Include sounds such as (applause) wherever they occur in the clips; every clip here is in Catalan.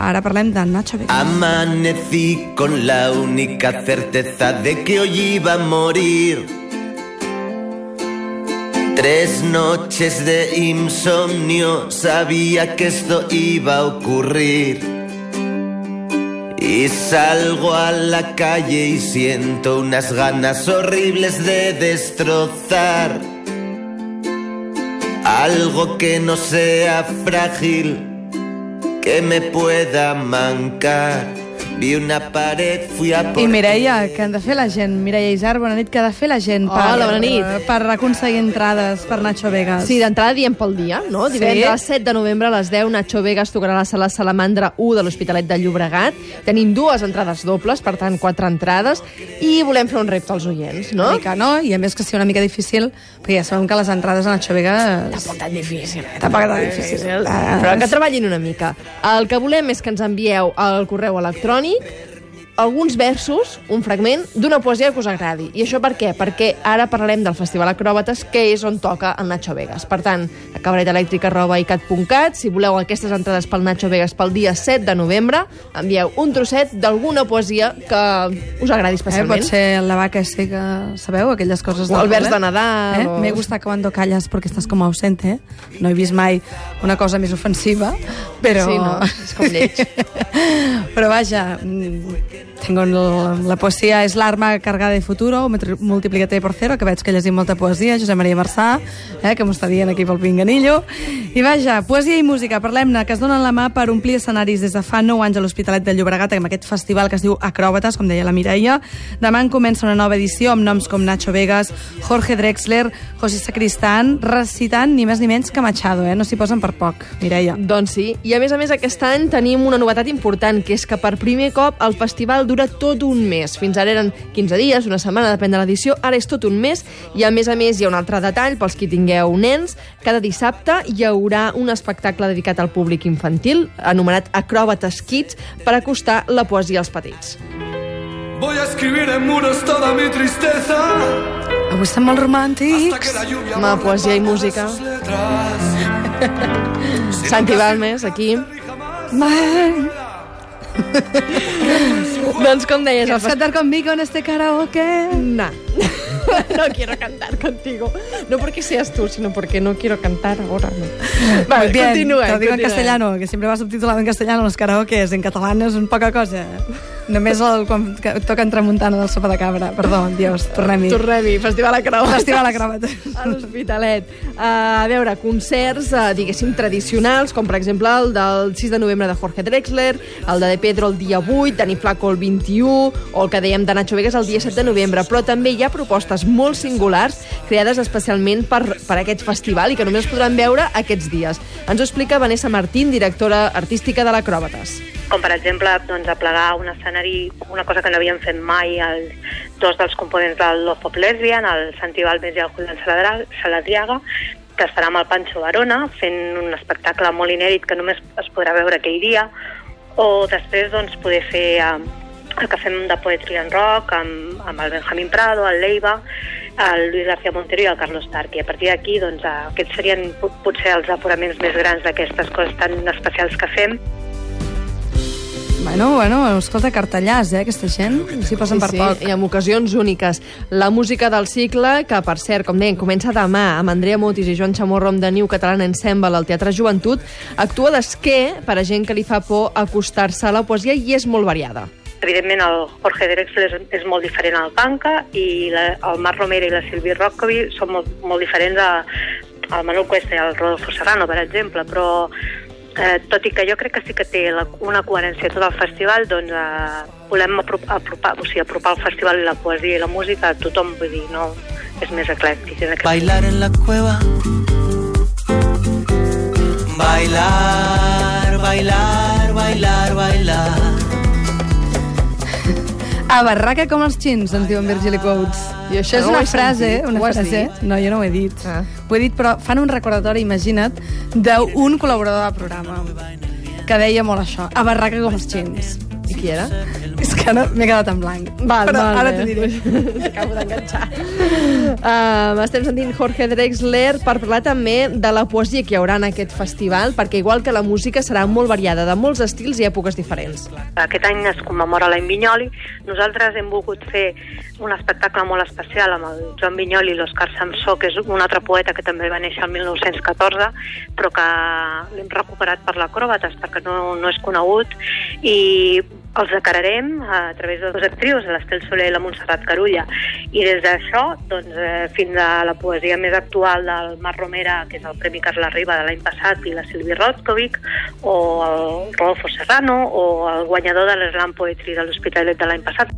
Ara parlem de Nacho Vegas. Amanecí con la única certeza de que hoy iba a morir. Tres noches de insomnio, sabía que esto iba a ocurrir. Y salgo a la calle y siento unas ganas horribles de destrozar algo que no sea frágil, que me pueda mancar. Vi una pared, fui a por I Mireia, que han de fer la gent, Mireia Isar, bona nit, que ha de fer la gent Hola, bona nit. per aconseguir entrades per Nacho Vegas. Sí, d'entrada diem pel dia, no? Sí. Divendres 7 de novembre a les 10, Nacho Vegas tocarà a la sala Salamandra 1 de l'Hospitalet de Llobregat. Tenim dues entrades dobles, per tant, quatre entrades, i volem fer un repte als oients, no? Una mica, no? I a més que sigui una mica difícil, perquè ja sabem que les entrades a Nacho Vegas... Tampoc tan difícil, eh? Tampoc tan difícil. Però que treballin una mica. El que volem és que ens envieu al correu electrònic funny alguns versos, un fragment, d'una poesia que us agradi. I això per què? Perquè ara parlarem del Festival Acròbates, que és on toca el Nacho Vegas. Per tant, a cabaretelèctrica.icat.cat, si voleu aquestes entrades pel Nacho Vegas pel dia 7 de novembre, envieu un trosset d'alguna poesia que us agradi Eh, especialment. pot ser la vaca que sabeu, aquelles coses O el vers de Nadal, Eh? o- Me gusta cuando callas porque estás como ausente. Eh? No he vist mai una cosa més ofensiva, però... Sí, no, és com lleig. (laughs) però vaja, tengo el, la poesia és l'arma cargada de futuro, multiplicaté por cero, que veig que llegim molta poesia, Josep Maria Marçà, eh, que m'ho està dient aquí pel pinganillo. I vaja, poesia i música, parlem-ne, que es donen la mà per omplir escenaris des de fa 9 anys a l'Hospitalet de Llobregat, amb aquest festival que es diu Acròbates, com deia la Mireia. Demà en comença una nova edició amb noms com Nacho Vegas, Jorge Drexler, José Sacristán, recitant ni més ni menys que Machado, eh? no s'hi posen per poc, Mireia. Doncs sí, i a més a més aquest any tenim una novetat important, que és que per primer cop el festival dura tot un mes. Fins ara eren 15 dies, una setmana, depèn de l'edició, ara és tot un mes, i a més a més hi ha un altre detall, pels qui tingueu nens, cada dissabte hi haurà un espectacle dedicat al públic infantil, anomenat Acròbates Kids, per acostar la poesia als petits. Voy a escribir en muros toda mi tristeza Avui estem molt romàntics. Home, poesia i música. (laughs) Santi Balmes, aquí. Man, (laughs) (laughs) doncs com deies, el ¿quieres festival... cantar conmigo en este karaoke? No. (laughs) no quiero cantar contigo. No porque seas tú, sino porque no quiero cantar ahora. No. Vale, bien, continúa. te lo digo en castellano, que siempre va subtitulado en castellano los karaokes, en catalán és un poca cosa. Només el, quan que toca en tramuntana del sopa de cabra. Perdó, Dios, tornem-hi. Tornem-hi, Festival Acròbates. Festival Acròbates. A l'Hospitalet. Uh, a veure, concerts, uh, diguéssim, tradicionals, com per exemple el del 6 de novembre de Jorge Drexler, el de De Pedro el dia 8, Dani Flaco el 21, o el que dèiem de Nacho Vegas el dia 7 de novembre. Però també hi ha propostes molt singulars creades especialment per, per aquest festival i que només podran veure aquests dies. Ens ho explica Vanessa Martín, directora artística de l'Acròbates. Com per exemple doncs, aplegar un escenari, una cosa que no havíem fet mai, els dos dels components del Love of Lesbian, el Santi Balmes i el Julián Saladriaga, que estarà amb el Pancho Barona fent un espectacle molt inèdit que només es podrà veure aquell dia, o després doncs, poder fer eh, el que fem de Poetry and Rock amb, amb el Benjamín Prado, el Leiva, el Luis García Montero i el Carlos Tarqui. A partir d'aquí, doncs, aquests serien po- potser els apuraments més grans d'aquestes coses tan especials que fem. Bueno, bueno, escolta, cartellars, eh, aquesta gent. S'hi posen per poc. i amb ocasions úniques. La música del cicle, que per cert, com deien, comença demà amb Andrea Motis i Joan Chamorro amb The New Catalan Ensemble al Teatre Joventut, actua d'esquer per a gent que li fa por acostar-se a la poesia i és molt variada. Evidentment, el Jorge Drexler és, és molt diferent al Panca i la, el Marc Romero i la Silvia Rockovi són molt, molt diferents a, al Manuel Cuesta i al Rodolfo Serrano, per exemple, però eh, tot i que jo crec que sí que té la, una coherència tot el festival, doncs eh, volem apropar, o sigui, apropar el festival i la poesia i la música a tothom, vull dir, no és més eclèctic. En aquest Bailar en la cueva. Bailar, A barraca com els xins, ens diuen Virgili Quotes. I això és una frase, sentit. una Ho has frase... dit? No, jo no ho he dit. Ah. Ho he dit, però fan un recordatori, imagina't, d'un col·laborador del programa que deia molt això, a barraca com els xins. I qui era? És que no, m'he quedat en blanc. Val, Però molt ara bé. t'ho diré. (laughs) Acabo d'enganxar. Uh, estem sentint Jorge Drexler per parlar també de la poesia que hi haurà en aquest festival, perquè igual que la música serà molt variada, de molts estils i èpoques diferents. Aquest any es commemora l'any Vinyoli. Nosaltres hem volgut fer un espectacle molt especial amb el Joan Vinyoli i l'Òscar Samsó, que és un altre poeta que també va néixer el 1914, però que l'hem recuperat per l'acròbates perquè no, no és conegut i els decararem a través de dues actrius, l'Estel Soler i la Montserrat Carulla. I des d'això, doncs, eh, fins a la poesia més actual del Mar Romera, que és el Premi Carla Riba de l'any passat, i la Silvi Rotkovic, o el Rodolfo Serrano, o el guanyador de l'Slam Poetry de l'Hospitalet de l'any passat.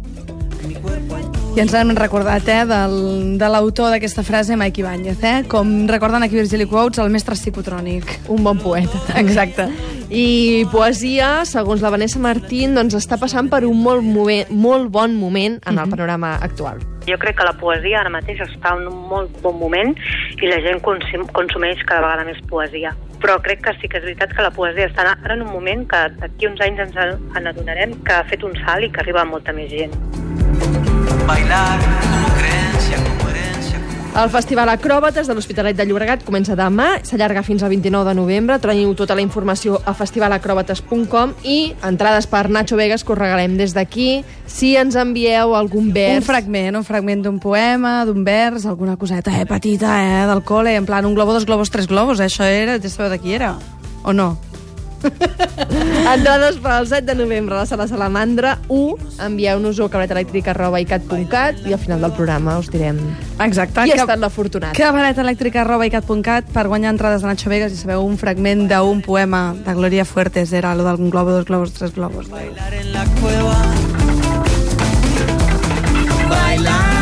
I ens hem recordat, eh, del, de l'autor d'aquesta frase, Mike Ibáñez, eh? Com recorden aquí Virgili Quotes, el mestre psicotrònic. Un bon poeta. Exacte. I poesia, segons la Vanessa Martín, doncs està passant per un molt, moment, molt bon moment en el panorama actual. Jo crec que la poesia ara mateix està en un molt bon moment i la gent consum consumeix cada vegada més poesia. Però crec que sí que és veritat que la poesia està ara en un moment que d'aquí uns anys ens en adonarem que ha fet un salt i que arriba a molta més gent. Bailar como creencia, como herencia, como El Festival Acròbates de l'Hospitalet de Llobregat comença demà, s'allarga fins al 29 de novembre. Teniu tota la informació a festivalacròbates.com i entrades per Nacho Vegas que us regalem des d'aquí. Si ens envieu algun vers... Un fragment, un fragment d'un poema, d'un vers, alguna coseta, eh, petita, eh, del col·le, en plan un globo, dos globos, tres globos, eh, això era, ja sabeu de qui era? O no? (laughs) Entrades per al 7 de novembre a la sala Salamandra 1. Envieu-nos-ho a cabretelèctrica.icat.cat i al final del programa us direm Exacte. qui ha estat l'afortunat. Cabaret elèctrica arroba icat.cat per guanyar entrades de Nacho Vegas i sabeu un fragment d'un poema de Gloria Fuertes era lo d'algun globo, dos globos, tres globos. bailar en la cueva. Bailar,